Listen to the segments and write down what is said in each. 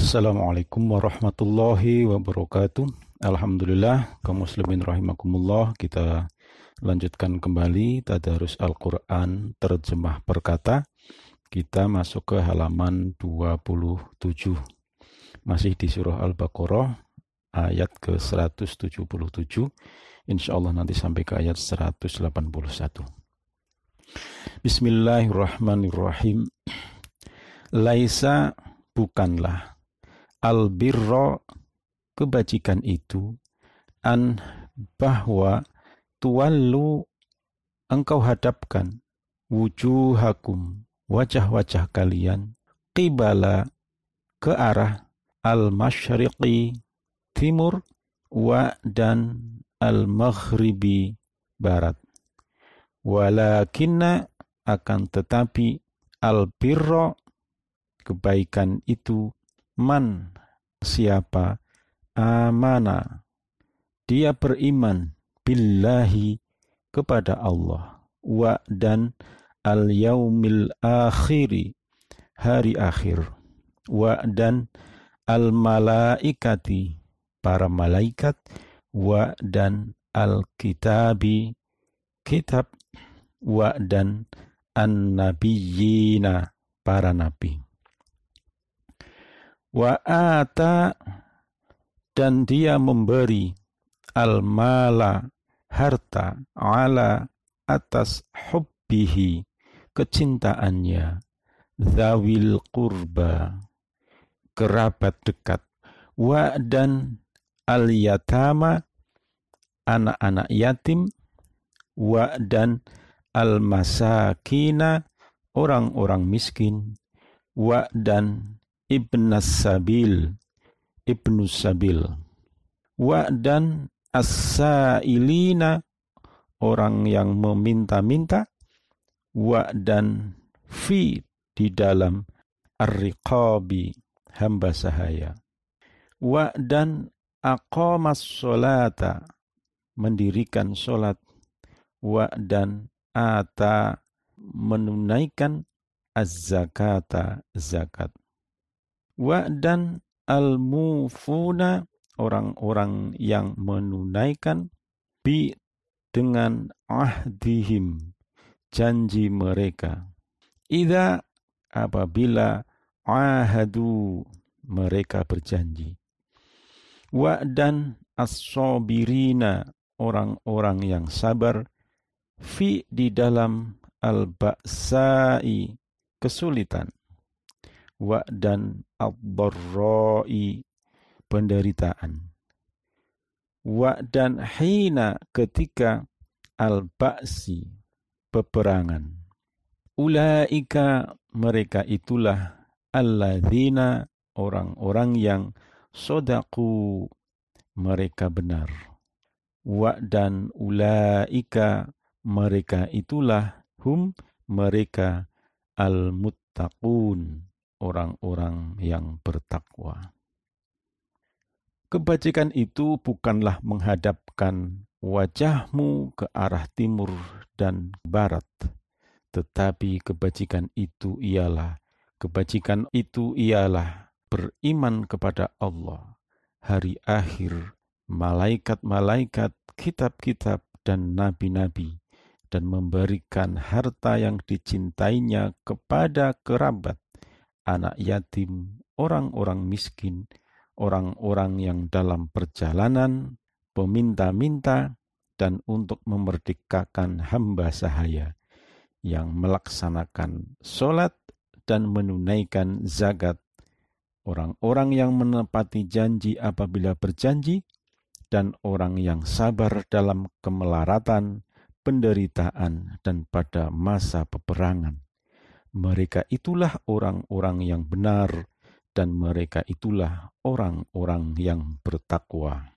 Assalamualaikum warahmatullahi wabarakatuh. Alhamdulillah, kaum muslimin rahimakumullah, kita lanjutkan kembali tadarus Al-Qur'an terjemah perkata. Kita masuk ke halaman 27. Masih di surah Al-Baqarah ayat ke 177. Insya Allah nanti sampai ke ayat 181. Bismillahirrahmanirrahim. Laisa bukanlah albirro kebajikan itu an bahwa tuwallu engkau hadapkan wujuhakum wajah-wajah kalian qibala ke arah al-masyriqi timur wa dan al-maghribi barat. Walakinna akan tetapi al-birro kebaikan itu man. Siapa? Amana. Dia beriman billahi kepada Allah. Wa dan al yaumil akhiri hari akhir. Wa dan al malaikati para malaikat. Wa dan al kitabi kitab. Wa dan an nabiyina para nabi Wa ata dan dia memberi al-mala harta ala atas hubbihi kecintaannya. Zawil kurba kerabat dekat. Wa dan al yatama anak-anak yatim. Wa dan al masakina orang-orang miskin. Wa dan ibn sabil ibnu sabil wa dan as-sailina. Orang yang meminta-minta. Wa dan fi. Di dalam ar-riqabi. Hamba sahaya. Wa dan aqamas solata mendirikan solat. Wa dan ata. Menunaikan az-zakata. Zakat wa dan al-mufuna orang-orang yang menunaikan bi dengan ahdihim janji mereka. Ida apabila ahadu mereka berjanji. Wa dan as-sabirina orang-orang yang sabar fi di dalam al-ba'sai kesulitan wa dan ad-dharra'i penderitaan. Wa dan hina ketika al-ba'si peperangan. Ulaika mereka itulah alladzina orang-orang yang sodaku mereka benar. Wa dan ulaika mereka itulah hum mereka al-muttaqun orang-orang yang bertakwa. Kebajikan itu bukanlah menghadapkan wajahmu ke arah timur dan barat, tetapi kebajikan itu ialah kebajikan itu ialah beriman kepada Allah, hari akhir, malaikat-malaikat, kitab-kitab dan nabi-nabi dan memberikan harta yang dicintainya kepada kerabat anak yatim, orang-orang miskin, orang-orang yang dalam perjalanan, peminta-minta, dan untuk memerdekakan hamba sahaya yang melaksanakan sholat dan menunaikan zakat, orang-orang yang menepati janji apabila berjanji, dan orang yang sabar dalam kemelaratan, penderitaan, dan pada masa peperangan mereka itulah orang-orang yang benar dan mereka itulah orang-orang yang bertakwa.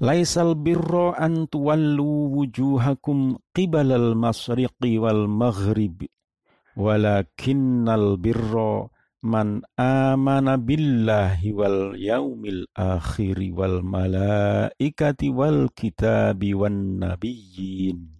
Laisal birra an tuwallu wujuhakum qibalal masriqi wal maghrib walakinnal birra man amana billahi wal yaumil akhiri wal malaikati wal kitabi wan nabiyyin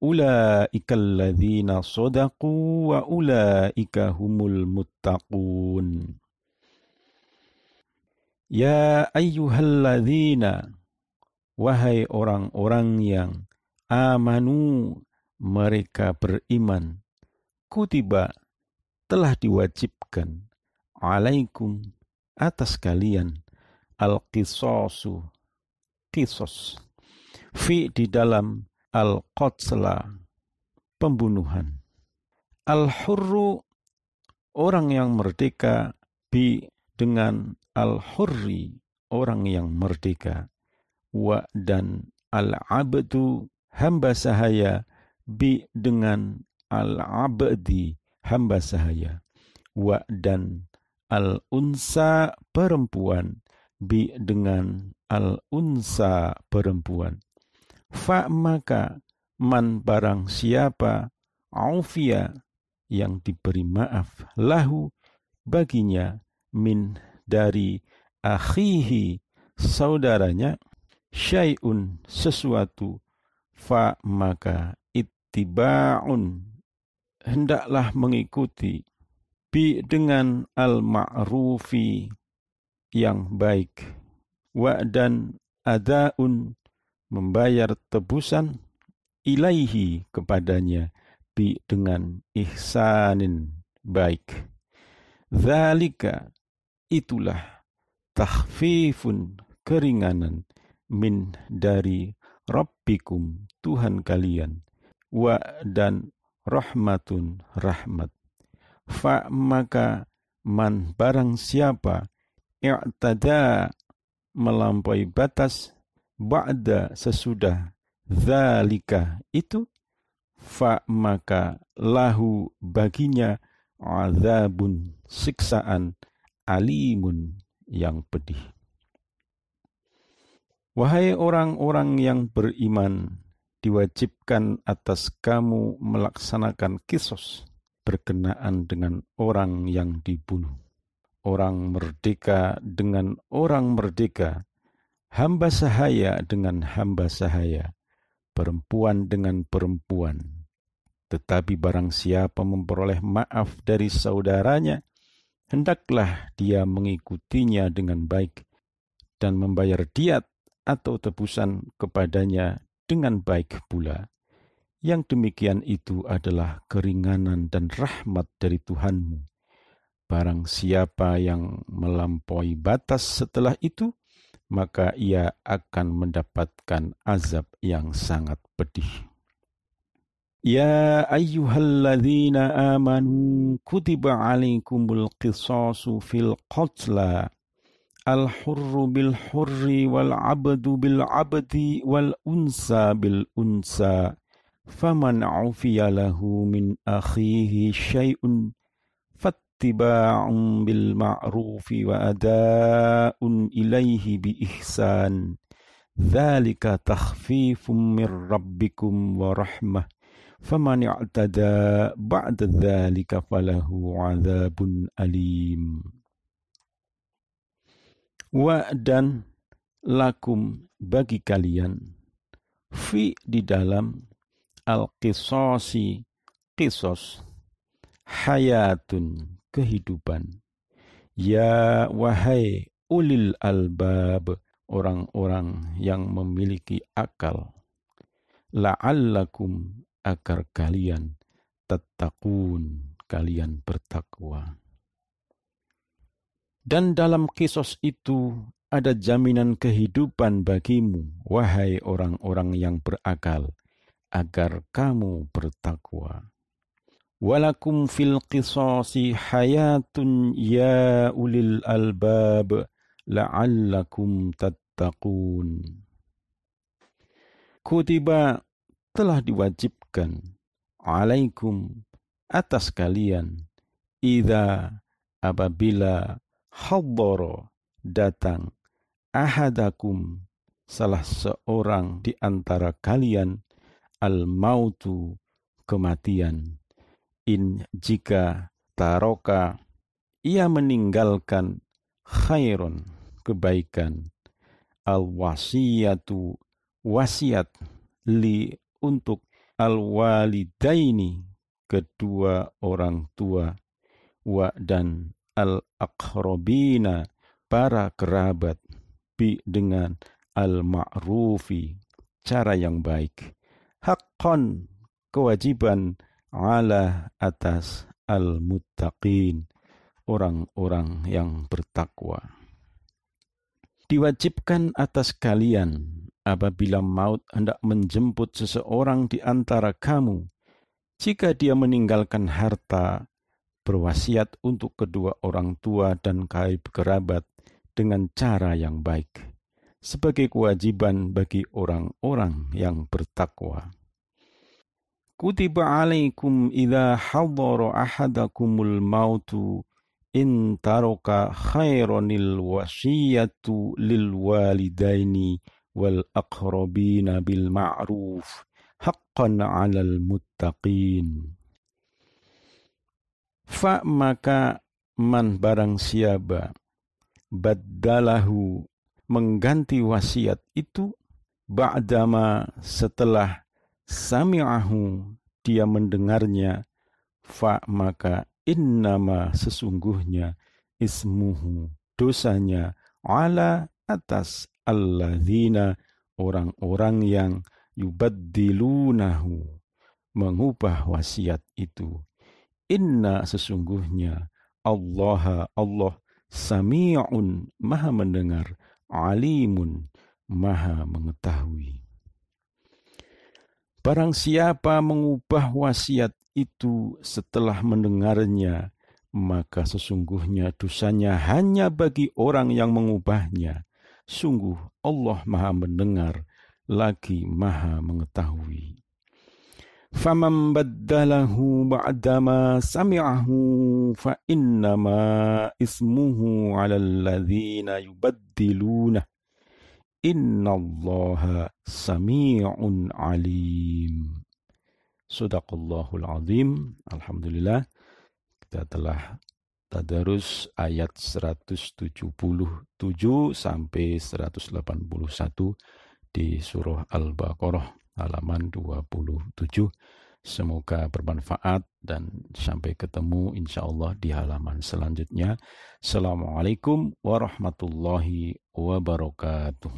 'ahadu was-sabirina fil ba'sa'i wad-dharra'i wa hinal ba's ulaika alladzina sadaqu wa ulaika humul muttaqun Ya ayyuhalladzina wahai orang-orang yang amanu mereka beriman. kutiba telah diwajibkan. alaikum atas kalian. al-qisasu kisos fi di dalam al-qatla pembunuhan. Al-hurru orang yang merdeka bi dengan al-hurri orang yang merdeka. Wa dan al-abdu hamba sahaya bi dengan al-abdi hamba sahaya. Wa dan al-unsa perempuan bi dengan al-unsa perempuan fa maka man barang siapa aufia yang diberi maaf lahu baginya min dari akhihi saudaranya syai'un sesuatu fa maka ittiba'un hendaklah mengikuti bi dengan al ma'rufi yang baik wa dan adaun membayar tebusan ilaihi kepadanya bi dengan ihsanin baik. Zalika itulah takhfifun keringanan min dari Rabbikum Tuhan kalian wa dan rahmatun rahmat. Fa maka man barang siapa i'tada melampaui batas ba'da sesudah zalika itu fa maka lahu baginya azabun siksaan alimun yang pedih Wahai orang-orang yang beriman, diwajibkan atas kamu melaksanakan kisos berkenaan dengan orang yang dibunuh. Orang merdeka dengan orang merdeka, hamba sahaya dengan hamba sahaya, perempuan dengan perempuan. Tetapi barang siapa memperoleh maaf dari saudaranya, hendaklah dia mengikutinya dengan baik dan membayar diat atau tebusan kepadanya dengan baik pula. Yang demikian itu adalah keringanan dan rahmat dari Tuhanmu. Barang siapa yang melampaui batas setelah itu, maka ia akan mendapatkan azab yang sangat pedih. Ya ayyuhalladzina amanu kutiba alaikumul qisasu fil qatla. Al-hurru bil hurri wal abdu bil abdi wal unsa bil unsa. Faman ufiya lahu min akhihi syai'un ilaihi bi ihsan. Dzalika takhfifum mir rabbikum wa rahmah. Faman i'tada ba'da dzalika falahu 'adzabun alim. Wa dan lakum bagi kalian. Fi di dalam al qisasi kisos kehidupan ya wahai ulil albab orang-orang yang memiliki akal la'allakum agar kalian tattaqun kalian bertakwa dan dalam kisos itu ada jaminan kehidupan bagimu, wahai orang-orang yang berakal, agar kamu bertakwa. Walakum fil qisasi hayatun ya ulil albab la'allakum tattaqun. Kutiba telah diwajibkan alaikum atas kalian idza apabila haddara datang ahadakum salah seorang di antara kalian al-mautu kematian in jika taroka ia meninggalkan khairon kebaikan. Al wasiyatu wasiat li untuk al walidaini kedua orang tua wa dan al aqrabina para kerabat bi dengan al ma'rufi cara yang baik. Haqqan kewajiban ala atas al muttaqin orang-orang yang bertakwa. Diwajibkan atas kalian apabila maut hendak menjemput seseorang di antara kamu, jika dia meninggalkan harta, berwasiat untuk kedua orang tua dan kaib kerabat dengan cara yang baik, sebagai kewajiban bagi orang-orang yang bertakwa. Kutiba alaikum idha hadara ahadakumul mautu in taraka khaironil wasiyatu lil walidaini wal aqrabina bil ma'ruf haqqan 'alal muttaqin fa maka man barang siapa baddalahu mengganti wasiat itu ba'dama setelah sami'ahu dia mendengarnya. Fa maka innama sesungguhnya ismuhu dosanya ala atas alladzina orang-orang yang yubaddilunahu mengubah wasiat itu. Inna sesungguhnya Allah Allah sami'un maha mendengar alimun maha mengetahui Barang siapa mengubah wasiat itu setelah mendengarnya, maka sesungguhnya dosanya hanya bagi orang yang mengubahnya. Sungguh Allah Maha Mendengar lagi Maha Mengetahui. Baddalahu ba'dama sami'ahu fa innama ismuhu 'alal ladzina yubaddilunah. Innallaha sami'un alim. Sadaqallahul azim. Alhamdulillah kita telah tadarus ayat 177 sampai 181 di surah Al-Baqarah halaman 27. Semoga bermanfaat dan sampai ketemu insya Allah di halaman selanjutnya. Assalamualaikum warahmatullahi wabarakatuh.